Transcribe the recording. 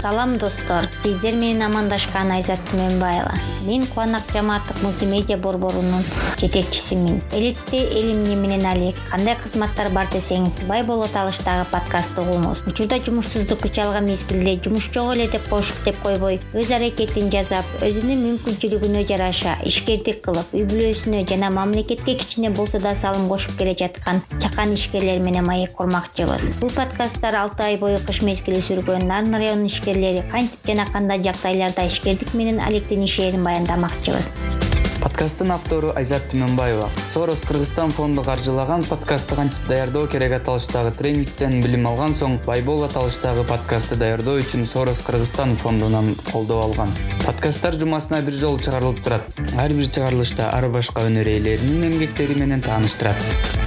салам достор. Сиздер менен амандашкан айзат түмөнбаева. Мен кубанак жамааттык мультимедиа борборунун жетекчисимин. Элетте элим эмне менен алек кандай кызматтар бар десеңиз бай болот алыштагы подкастты угуңуз учурда жумушсуздук күч алган мезгилде жумуш жок эле деп коюштук деп койбой. Өз аракетин жасап өзүнүн мүмкүнчүлүгүнө жараша ишкердик кылып үй бүлөсүнө жана мамлекетке кичине болсо да салым кошуп келе жаткан чакан ишкерлер менен маек курмакчыбыз. Бул подкасттар алты ай бою кыш мезгили сүргөн нарын районунун ишкерлери кантип жана кандай жагдайларда ишкердик менен алектенишээрин баяндамакчыбыз. Подкасттын автору айзат түмөнбаева сорос кыргызстан фонду каржылаган подкастты кантип даярдоо керек аталыштагы тренингден билим алган соң бай бол аталыштагы подкастты даярдоо үчүн сорос кыргызстан фондунан колдоо алган. Подкасттар жумасына бир жолу чыгарылып турат. Ар бир чыгарылышта ар башка өнөр ээлеринин эмгектери менен тааныштырат